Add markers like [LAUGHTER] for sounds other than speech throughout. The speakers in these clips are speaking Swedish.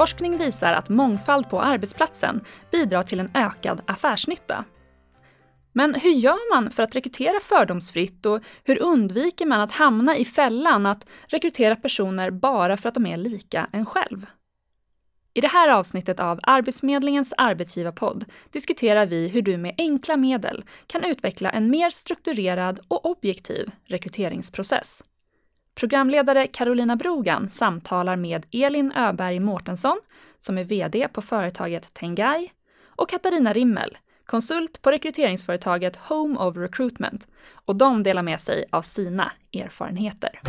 Forskning visar att mångfald på arbetsplatsen bidrar till en ökad affärsnytta. Men hur gör man för att rekrytera fördomsfritt och hur undviker man att hamna i fällan att rekrytera personer bara för att de är lika en själv? I det här avsnittet av Arbetsförmedlingens arbetsgivarpodd diskuterar vi hur du med enkla medel kan utveckla en mer strukturerad och objektiv rekryteringsprocess. Programledare Carolina Brogan samtalar med Elin Öberg Mårtensson, som är VD på företaget Tengai, och Katarina Rimmel, konsult på rekryteringsföretaget Home of Recruitment, och de delar med sig av sina erfarenheter.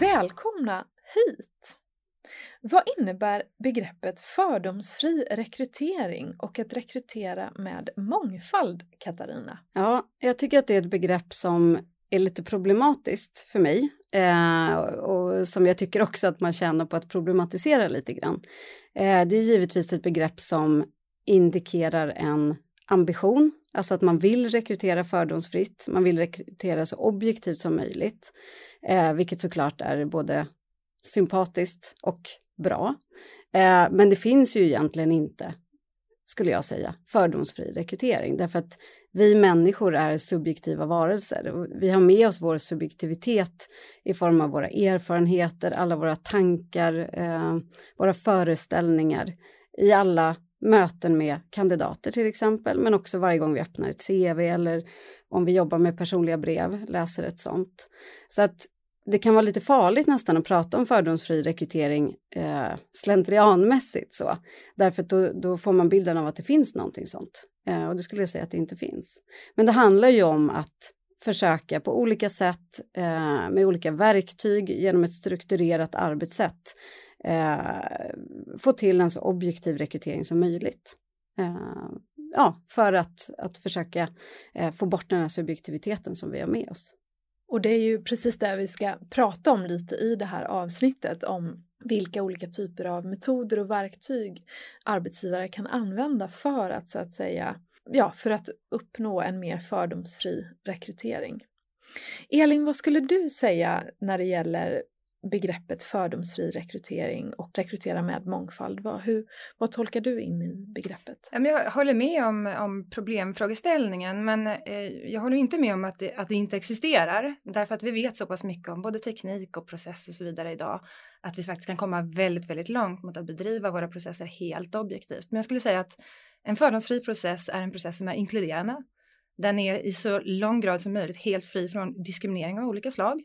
Välkomna hit! Vad innebär begreppet fördomsfri rekrytering och att rekrytera med mångfald, Katarina? Ja, jag tycker att det är ett begrepp som är lite problematiskt för mig eh, och som jag tycker också att man tjänar på att problematisera lite grann. Eh, det är givetvis ett begrepp som indikerar en ambition, alltså att man vill rekrytera fördomsfritt, man vill rekrytera så objektivt som möjligt, eh, vilket såklart är både sympatiskt och bra. Eh, men det finns ju egentligen inte, skulle jag säga, fördomsfri rekrytering därför att vi människor är subjektiva varelser. Vi har med oss vår subjektivitet i form av våra erfarenheter, alla våra tankar, eh, våra föreställningar i alla möten med kandidater till exempel, men också varje gång vi öppnar ett CV eller om vi jobbar med personliga brev, läser ett sånt. Så att det kan vara lite farligt nästan att prata om fördomsfri rekrytering eh, slentrianmässigt så. Därför att då, då, får man bilden av att det finns någonting sånt. Eh, och det skulle jag säga att det inte finns. Men det handlar ju om att försöka på olika sätt eh, med olika verktyg genom ett strukturerat arbetssätt eh, få till en så objektiv rekrytering som möjligt. Eh, ja, för att, att försöka eh, få bort den här subjektiviteten som vi har med oss. Och det är ju precis det vi ska prata om lite i det här avsnittet om vilka olika typer av metoder och verktyg arbetsgivare kan använda för att så att säga, ja, för att uppnå en mer fördomsfri rekrytering. Elin, vad skulle du säga när det gäller begreppet fördomsfri rekrytering och rekrytera med mångfald. Vad, hur, vad tolkar du in i begreppet? Jag håller med om, om problemfrågeställningen men eh, jag håller inte med om att det, att det inte existerar därför att vi vet så pass mycket om både teknik och process och så vidare idag att vi faktiskt kan komma väldigt, väldigt långt mot att bedriva våra processer helt objektivt. Men jag skulle säga att en fördomsfri process är en process som är inkluderande. Den är i så lång grad som möjligt helt fri från diskriminering av olika slag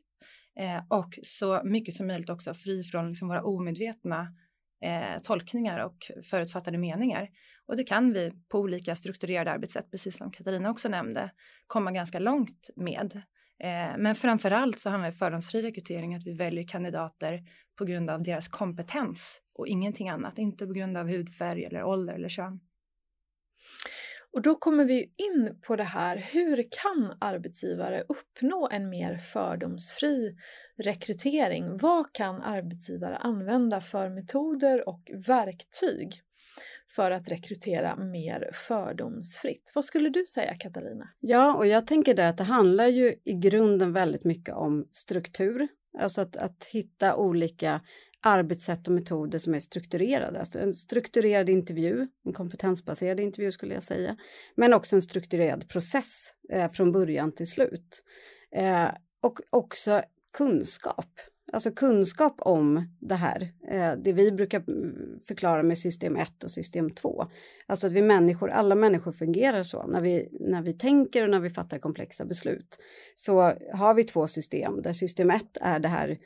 eh, och så mycket som möjligt också fri från liksom våra omedvetna eh, tolkningar och förutfattade meningar. Och det kan vi på olika strukturerade arbetssätt, precis som Katarina också nämnde, komma ganska långt med. Eh, men framför allt så handlar fördomsfri rekrytering att vi väljer kandidater på grund av deras kompetens och ingenting annat, inte på grund av hudfärg eller ålder eller kön. Och då kommer vi in på det här, hur kan arbetsgivare uppnå en mer fördomsfri rekrytering? Vad kan arbetsgivare använda för metoder och verktyg för att rekrytera mer fördomsfritt? Vad skulle du säga Katarina? Ja, och jag tänker där att det handlar ju i grunden väldigt mycket om struktur. Alltså att, att hitta olika arbetssätt och metoder som är strukturerade. Alltså en strukturerad intervju, en kompetensbaserad intervju skulle jag säga, men också en strukturerad process eh, från början till slut. Eh, och också kunskap, alltså kunskap om det här, eh, det vi brukar mm, förklara med system 1 och system 2. Alltså att vi människor, alla människor fungerar så, när vi, när vi tänker och när vi fattar komplexa beslut så har vi två system där system 1 är det här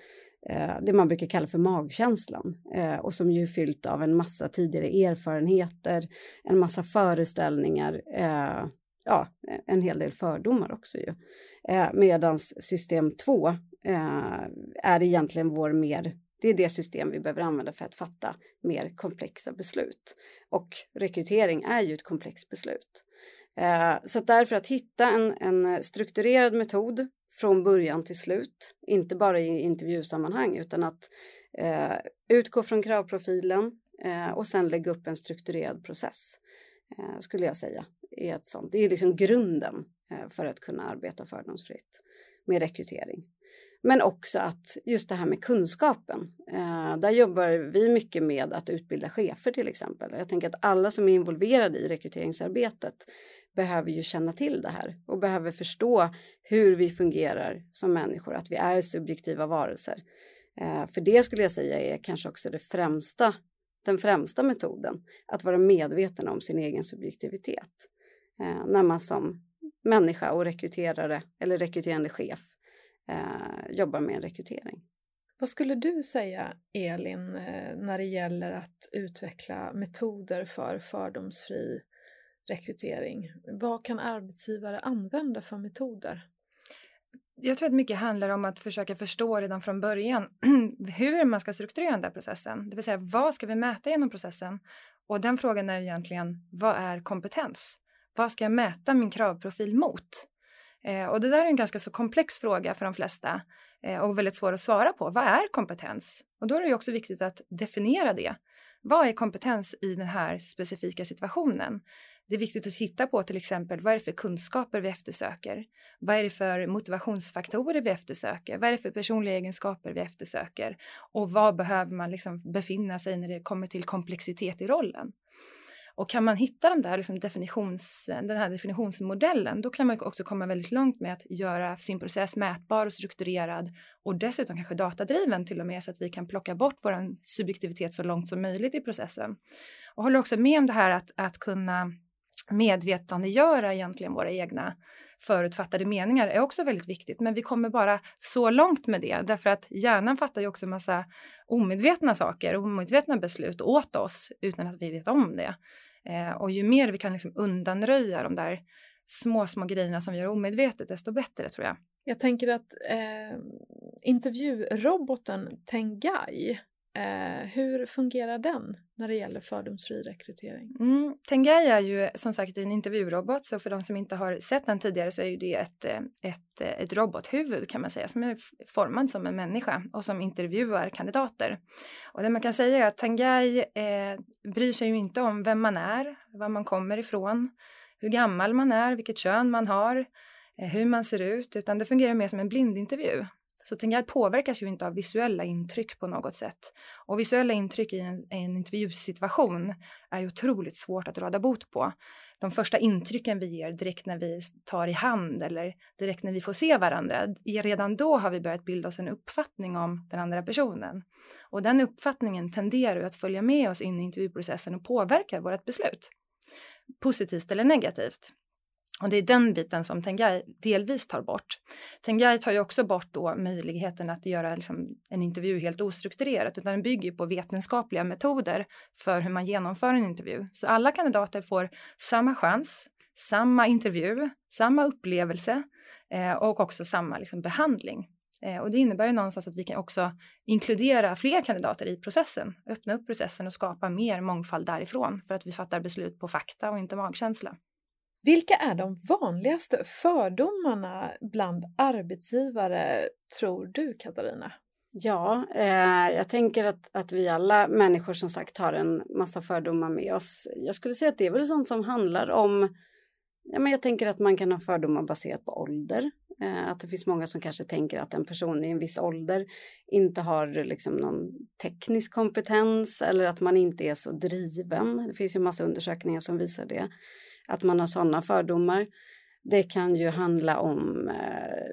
Eh, det man brukar kalla för magkänslan eh, och som ju är fyllt av en massa tidigare erfarenheter, en massa föreställningar, eh, ja, en hel del fördomar också ju. Medans system 2 är egentligen vår mer det är det system vi behöver använda för att fatta mer komplexa beslut. Och rekrytering är ju ett komplext beslut. Så därför att hitta en, en strukturerad metod från början till slut, inte bara i intervjusammanhang utan att eh, utgå från kravprofilen eh, och sen lägga upp en strukturerad process eh, skulle jag säga. Är ett sånt. Det är liksom grunden eh, för att kunna arbeta fördomsfritt med rekrytering. Men också att just det här med kunskapen. Eh, där jobbar vi mycket med att utbilda chefer till exempel. Jag tänker att alla som är involverade i rekryteringsarbetet behöver ju känna till det här och behöver förstå hur vi fungerar som människor, att vi är subjektiva varelser. Eh, för det skulle jag säga är kanske också det främsta, den främsta metoden, att vara medveten om sin egen subjektivitet. Eh, när man som människa och rekryterare eller rekryterande chef eh, jobbar med en rekrytering. Vad skulle du säga, Elin, när det gäller att utveckla metoder för fördomsfri rekrytering? Vad kan arbetsgivare använda för metoder? Jag tror att mycket handlar om att försöka förstå redan från början [CLEARS THROAT] hur man ska strukturera den där processen. Det vill säga, vad ska vi mäta genom processen? Och den frågan är egentligen, vad är kompetens? Vad ska jag mäta min kravprofil mot? Eh, och det där är en ganska så komplex fråga för de flesta eh, och väldigt svår att svara på. Vad är kompetens? Och då är det också viktigt att definiera det. Vad är kompetens i den här specifika situationen? Det är viktigt att titta på till exempel vad är det för kunskaper vi eftersöker? Vad är det för motivationsfaktorer vi eftersöker? Vad är det för personliga egenskaper vi eftersöker? Och vad behöver man liksom befinna sig när det kommer till komplexitet i rollen? Och kan man hitta den där liksom definitions, den här definitionsmodellen, då kan man också komma väldigt långt med att göra sin process mätbar och strukturerad och dessutom kanske datadriven till och med så att vi kan plocka bort vår subjektivitet så långt som möjligt i processen. Och håller också med om det här att, att kunna medvetandegöra egentligen våra egna förutfattade meningar är också väldigt viktigt. Men vi kommer bara så långt med det därför att hjärnan fattar ju också massa omedvetna saker, omedvetna beslut åt oss utan att vi vet om det. Eh, och ju mer vi kan liksom undanröja de där små, små grejerna som vi gör omedvetet, desto bättre tror jag. Jag tänker att eh, intervjuroboten Tengai Eh, hur fungerar den när det gäller fördomsfri rekrytering? Mm, Tengai är ju som sagt en intervjurobot, så för de som inte har sett den tidigare så är ju det ett, eh, ett, eh, ett robothuvud kan man säga, som är formad som en människa och som intervjuar kandidater. Och det man kan säga är att Tengai eh, bryr sig ju inte om vem man är, var man kommer ifrån, hur gammal man är, vilket kön man har, eh, hur man ser ut, utan det fungerar mer som en blindintervju. Så Tengai påverkas ju inte av visuella intryck på något sätt. Och visuella intryck i en, i en intervjusituation är ju otroligt svårt att råda bot på. De första intrycken vi ger direkt när vi tar i hand eller direkt när vi får se varandra, redan då har vi börjat bilda oss en uppfattning om den andra personen. Och den uppfattningen tenderar att följa med oss in i intervjuprocessen och påverkar vårt beslut. Positivt eller negativt. Och det är den biten som Tengai delvis tar bort. Tengai tar ju också bort då möjligheten att göra liksom en intervju helt ostrukturerat, utan den bygger på vetenskapliga metoder för hur man genomför en intervju. Så alla kandidater får samma chans, samma intervju, samma upplevelse eh, och också samma liksom, behandling. Eh, och det innebär ju någonstans att vi kan också inkludera fler kandidater i processen, öppna upp processen och skapa mer mångfald därifrån för att vi fattar beslut på fakta och inte magkänsla. Vilka är de vanligaste fördomarna bland arbetsgivare, tror du Katarina? Ja, eh, jag tänker att, att vi alla människor som sagt har en massa fördomar med oss. Jag skulle säga att det är väl sånt som handlar om Ja, men jag tänker att man kan ha fördomar baserat på ålder. Eh, att det finns många som kanske tänker att en person i en viss ålder inte har liksom någon teknisk kompetens eller att man inte är så driven. Det finns ju massa undersökningar som visar det att man har sådana fördomar. Det kan ju handla om, eh,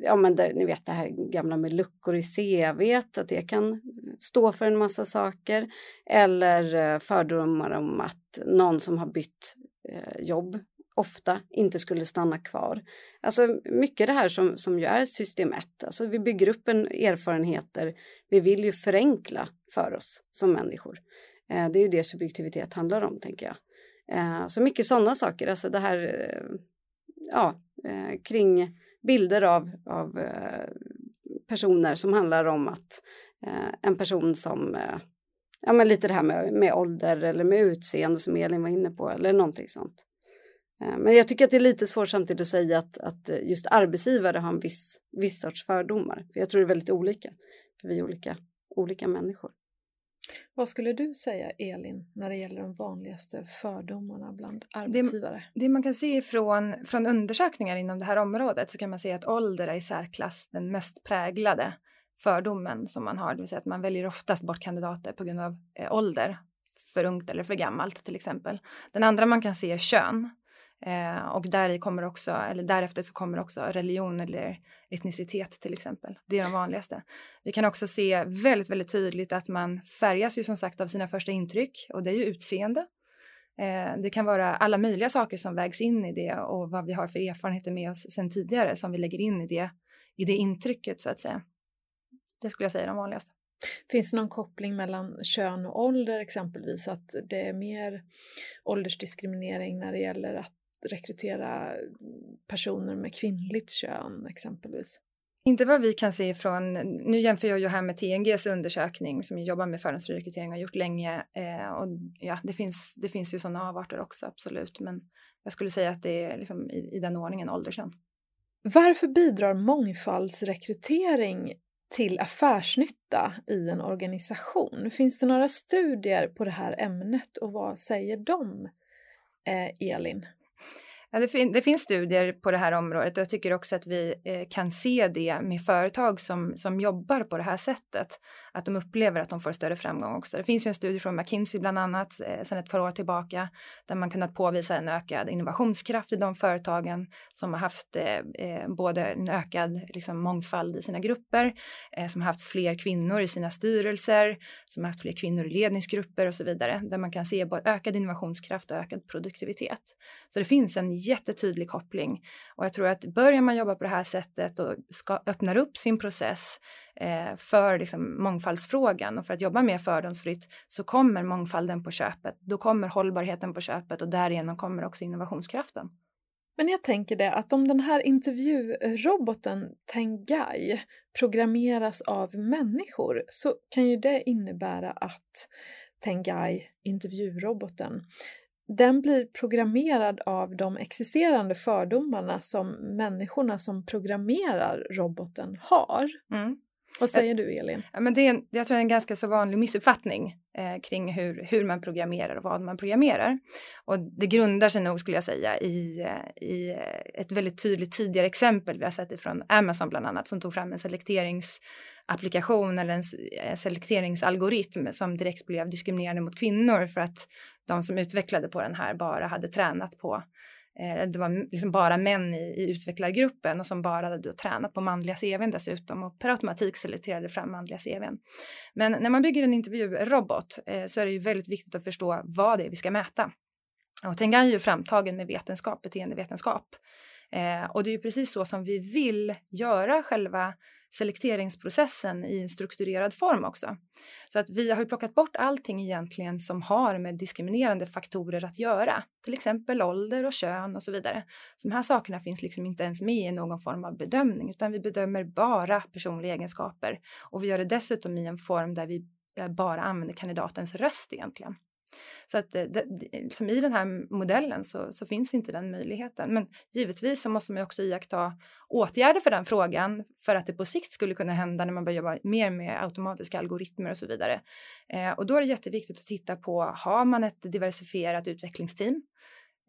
ja men det, ni vet det här gamla med luckor i CV, att det kan stå för en massa saker. Eller eh, fördomar om att någon som har bytt eh, jobb ofta inte skulle stanna kvar. Alltså mycket det här som, som ju är system 1, alltså vi bygger upp en erfarenheter, vi vill ju förenkla för oss som människor. det är ju det subjektivitet handlar om tänker jag. Eh, så mycket sådana saker, alltså det här eh, ja, eh, kring bilder av, av eh, personer som handlar om att eh, en person som, eh, ja men lite det här med, med ålder eller med utseende som Elin var inne på eller någonting sånt. Men jag tycker att det är lite svårt samtidigt att säga att, att just arbetsgivare har en viss, viss sorts fördomar. För jag tror det är väldigt olika, för vi är olika, olika människor. Vad skulle du säga, Elin, när det gäller de vanligaste fördomarna bland arbetsgivare? Det, det man kan se från, från undersökningar inom det här området så kan man se att ålder är i särklass den mest präglade fördomen som man har, det vill säga att man väljer oftast bort kandidater på grund av eh, ålder, för ungt eller för gammalt till exempel. Den andra man kan se är kön. Eh, och där kommer också, eller därefter så kommer också religion eller etnicitet till exempel. Det är de vanligaste. Vi kan också se väldigt, väldigt tydligt att man färgas ju som sagt av sina första intryck och det är ju utseende. Eh, det kan vara alla möjliga saker som vägs in i det och vad vi har för erfarenheter med oss sedan tidigare som vi lägger in i det, i det intrycket så att säga. Det skulle jag säga är de vanligaste. Finns det någon koppling mellan kön och ålder exempelvis? Att det är mer åldersdiskriminering när det gäller att rekrytera personer med kvinnligt kön exempelvis? Inte vad vi kan se från, nu jämför jag ju här med TNGs undersökning som jobbar med fördomsfri rekrytering och har gjort länge. Eh, och ja, det finns, det finns ju sådana avarter också, absolut. Men jag skulle säga att det är liksom i, i den ordningen ålderskön. Varför bidrar mångfaldsrekrytering till affärsnytta i en organisation? Finns det några studier på det här ämnet och vad säger de, eh, Elin? Ja, det, fin det, finns studier på det här området och jag tycker också att vi eh, kan se det med företag som, som jobbar på det här sättet. Att de upplever att de får större framgång också. Det finns ju en studie från McKinsey bland annat eh, sedan ett par år tillbaka där man kunnat påvisa en ökad innovationskraft i de företagen som har haft eh, eh, både en ökad liksom, mångfald i sina grupper, eh, som har haft fler kvinnor i sina styrelser, som har haft fler kvinnor i ledningsgrupper och så vidare. Där man kan se både ökad innovationskraft och ökad produktivitet. Så det finns en jättetydlig koppling. Och jag tror att börjar man jobba på det här sättet och ska, öppnar upp sin process för liksom, mångfaldsfrågan och för att jobba mer fördomsfritt så kommer mångfalden på köpet. Då kommer hållbarheten på köpet och därigenom kommer också innovationskraften. Men jag tänker det att om den här intervjuroboten Tengai programmeras av människor så kan ju det innebära att Tengai, intervjuroboten, den blir programmerad av de existerande fördomarna som människorna som programmerar roboten har. Mm. Vad säger du Elin? Ja, men det är, jag tror det är en ganska så vanlig missuppfattning eh, kring hur, hur man programmerar och vad man programmerar. Och det grundar sig nog skulle jag säga i, eh, i eh, ett väldigt tydligt tidigare exempel vi har sett ifrån Amazon bland annat som tog fram en selekteringsapplikation eller en, en eh, selekteringsalgoritm som direkt blev diskriminerande mot kvinnor för att de som utvecklade på den här bara hade tränat på eh, Eh, det var liksom bara män i, i utvecklargruppen och som bara hade tränat på manliga CVn dessutom och per automatik selekterade fram manliga CVn. Men när man bygger en intervjurobot eh, så är det ju väldigt viktigt att förstå vad det är vi ska mäta. Och Tengan är ju framtagen med vetenskap, beteendevetenskap. Eh, och det är ju precis så som vi vill göra själva selekteringsprocessen i en strukturerad form också. Så att vi har ju plockat bort allting egentligen som har med diskriminerande faktorer att göra, till exempel ålder och kön och så vidare. Så de här sakerna finns liksom inte ens med i någon form av bedömning, utan vi bedömer bara personliga egenskaper och vi gör det dessutom i en form där vi eh, bara använder kandidatens röst egentligen. Så att eh, det, liksom i den här modellen så, så, finns inte den möjligheten. Men givetvis så måste man också iaktta åtgärder för den frågan för att det på sikt skulle kunna hända när man börjar jobba mer med automatiska algoritmer och så vidare. Eh, och då är det jätteviktigt att titta på, har man ett diversifierat utvecklingsteam?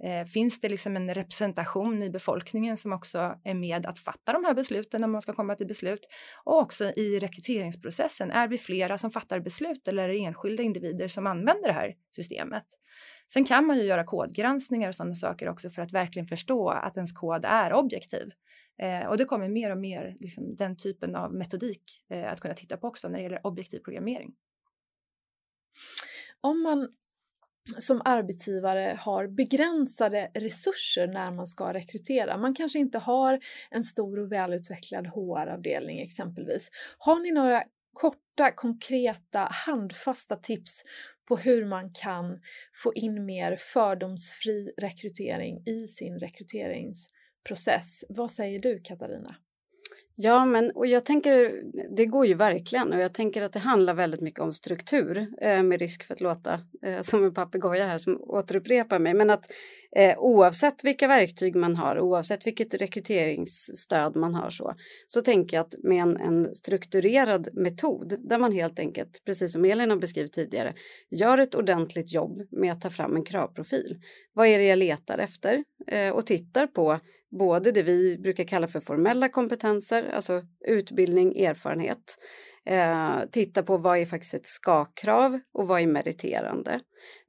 Eh, finns det liksom en representation i befolkningen som också är med att fatta de här besluten när man ska komma till beslut? Och också i rekryteringsprocessen, är vi flera som fattar beslut eller är det enskilda individer som använder det här systemet? Sen kan man ju göra kodgranskningar och sådana saker också för att verkligen förstå att ens kod är objektiv. Eh, och det kommer mer och mer liksom, den typen av metodik eh, att kunna titta på också när det gäller objektiv programmering. Om man som arbetsgivare har begränsade resurser när man ska rekrytera. Man kanske inte har en stor och välutvecklad HR-avdelning exempelvis. Har ni några korta, konkreta, handfasta tips på hur man kan få in mer fördomsfri rekrytering i sin rekryteringsprocess? Vad säger du Katarina? Ja, men och jag tänker, det går ju verkligen och jag tänker att det handlar väldigt mycket om struktur eh, med risk för att låta eh, som en papegoja här som återupprepar mig. Men att eh, oavsett vilka verktyg man har, oavsett vilket rekryteringsstöd man har så, så tänker jag att med en, en strukturerad metod där man helt enkelt, precis som Elin har beskrivit tidigare, gör ett ordentligt jobb med att ta fram en kravprofil. Vad är det jag letar efter? Eh, och tittar på både det vi brukar kalla för formella kompetenser, alltså utbildning, erfarenhet. Eh, titta på vad är faktiskt ett ska-krav och vad är meriterande.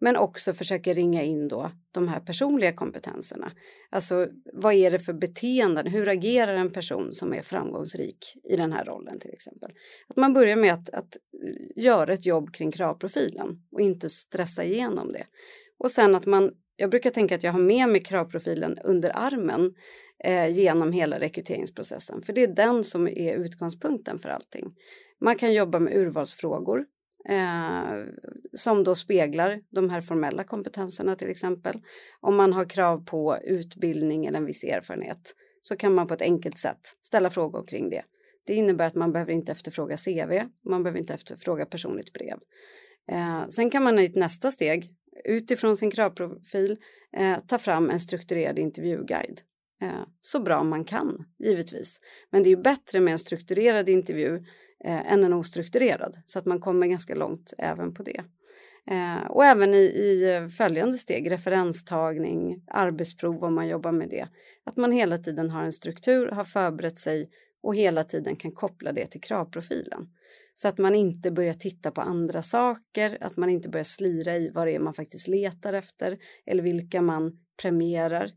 Men också försöka ringa in då de här personliga kompetenserna. Alltså vad är det för beteenden? Hur agerar en person som är framgångsrik i den här rollen till exempel? Att man börjar med att, att göra ett jobb kring kravprofilen och inte stressa igenom det. Och sen att man jag brukar tänka att jag har med mig kravprofilen under armen eh, genom hela rekryteringsprocessen, för det är den som är utgångspunkten för allting. Man kan jobba med urvalsfrågor eh, som då speglar de här formella kompetenserna till exempel. Om man har krav på utbildning eller en viss erfarenhet så kan man på ett enkelt sätt ställa frågor kring det. Det innebär att man behöver inte efterfråga CV, man behöver inte efterfråga personligt brev. Eh, sen kan man i ett nästa steg utifrån sin kravprofil eh, ta fram en strukturerad intervjuguide. Eh, så bra man kan, givetvis. Men det är ju bättre med en strukturerad intervju eh, än en ostrukturerad, så att man kommer ganska långt även på det. Eh, och även i, i eh, följande steg, referenstagning, arbetsprov om man jobbar med det. Att man hela tiden har en struktur, har förberett sig och hela tiden kan koppla det till kravprofilen. Så att man inte börjar titta på andra saker, att man inte börjar slira i vad det är man faktiskt letar efter eller vilka man premierar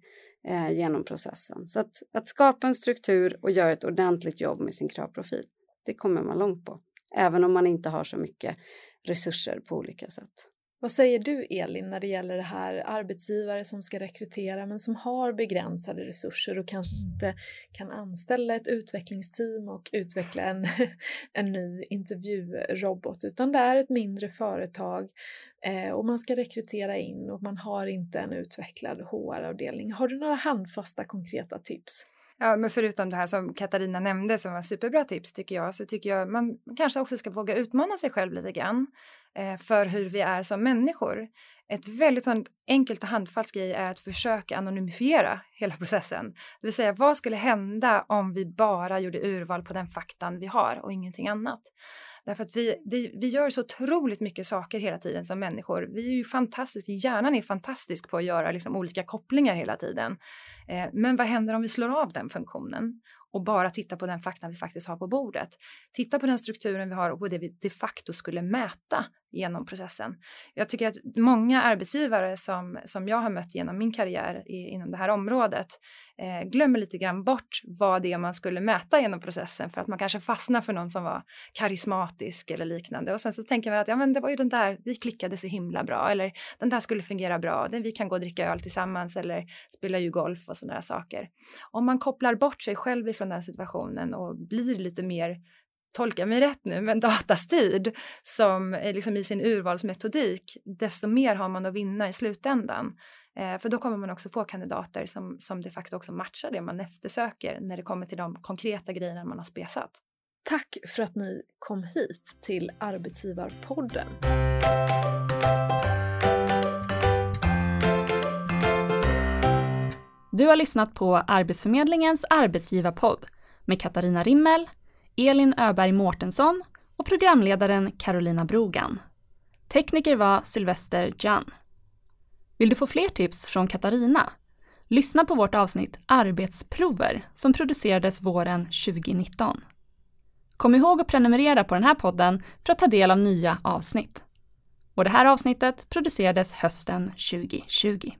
eh, genom processen. Så att, att skapa en struktur och göra ett ordentligt jobb med sin kravprofil, det kommer man långt på. Även om man inte har så mycket resurser på olika sätt. Vad säger du Elin när det gäller det här arbetsgivare som ska rekrytera men som har begränsade resurser och kanske inte kan anställa ett utvecklingsteam och utveckla en, [LAUGHS] en ny intervjurobot utan det är ett mindre företag eh, och man ska rekrytera in och man har inte en utvecklad HR-avdelning. Har du några handfasta konkreta tips? Ja, men förutom det här som Katarina nämnde som var superbra tips tycker jag så tycker jag man kanske också ska våga utmana sig själv lite grann eh, för hur vi är som människor. Ett väldigt sånt enkelt och handfast grej är att försöka anonymifiera hela processen. Det vill säga vad skulle hända om vi bara gjorde urval på den faktan vi har och ingenting annat. Därför att vi, det, vi gör så otroligt mycket saker hela tiden som människor. Vi är ju fantastiska, hjärnan är fantastisk på att göra liksom olika kopplingar hela tiden. Eh, men vad händer om vi slår av den funktionen och bara tittar på den fakta vi faktiskt har på bordet? Titta på den strukturen vi har och på det vi de facto skulle mäta genom processen. Jag tycker att många arbetsgivare som, som jag har mött genom min karriär i, inom det här området eh, glömmer lite grann bort vad det är man skulle mäta genom processen för att man kanske fastnar för någon som var karismatisk eller liknande och sen så tänker man att ja men det var ju den där, vi klickade så himla bra eller den där skulle fungera bra, den, vi kan gå och dricka öl tillsammans eller spela ju golf och sådana saker. Om man kopplar bort sig själv ifrån den situationen och blir lite mer tolka mig rätt nu, men [LAUGHS] datastyrd som liksom i sin urvalsmetodik, desto mer har man att vinna i slutändan. Eh, för då kommer man också få kandidater som, som de facto också matchar det man eftersöker när det kommer till de konkreta grejerna man har spesat. Tack för att ni kom hit till Arbetsgivarpodden. Du har lyssnat på Arbetsförmedlingens arbetsgivarpodd med Katarina Rimmel, Elin Öberg Mårtensson och programledaren Carolina Brogan. Tekniker var Sylvester Jan. Vill du få fler tips från Katarina? Lyssna på vårt avsnitt Arbetsprover som producerades våren 2019. Kom ihåg att prenumerera på den här podden för att ta del av nya avsnitt. Och det här avsnittet producerades hösten 2020.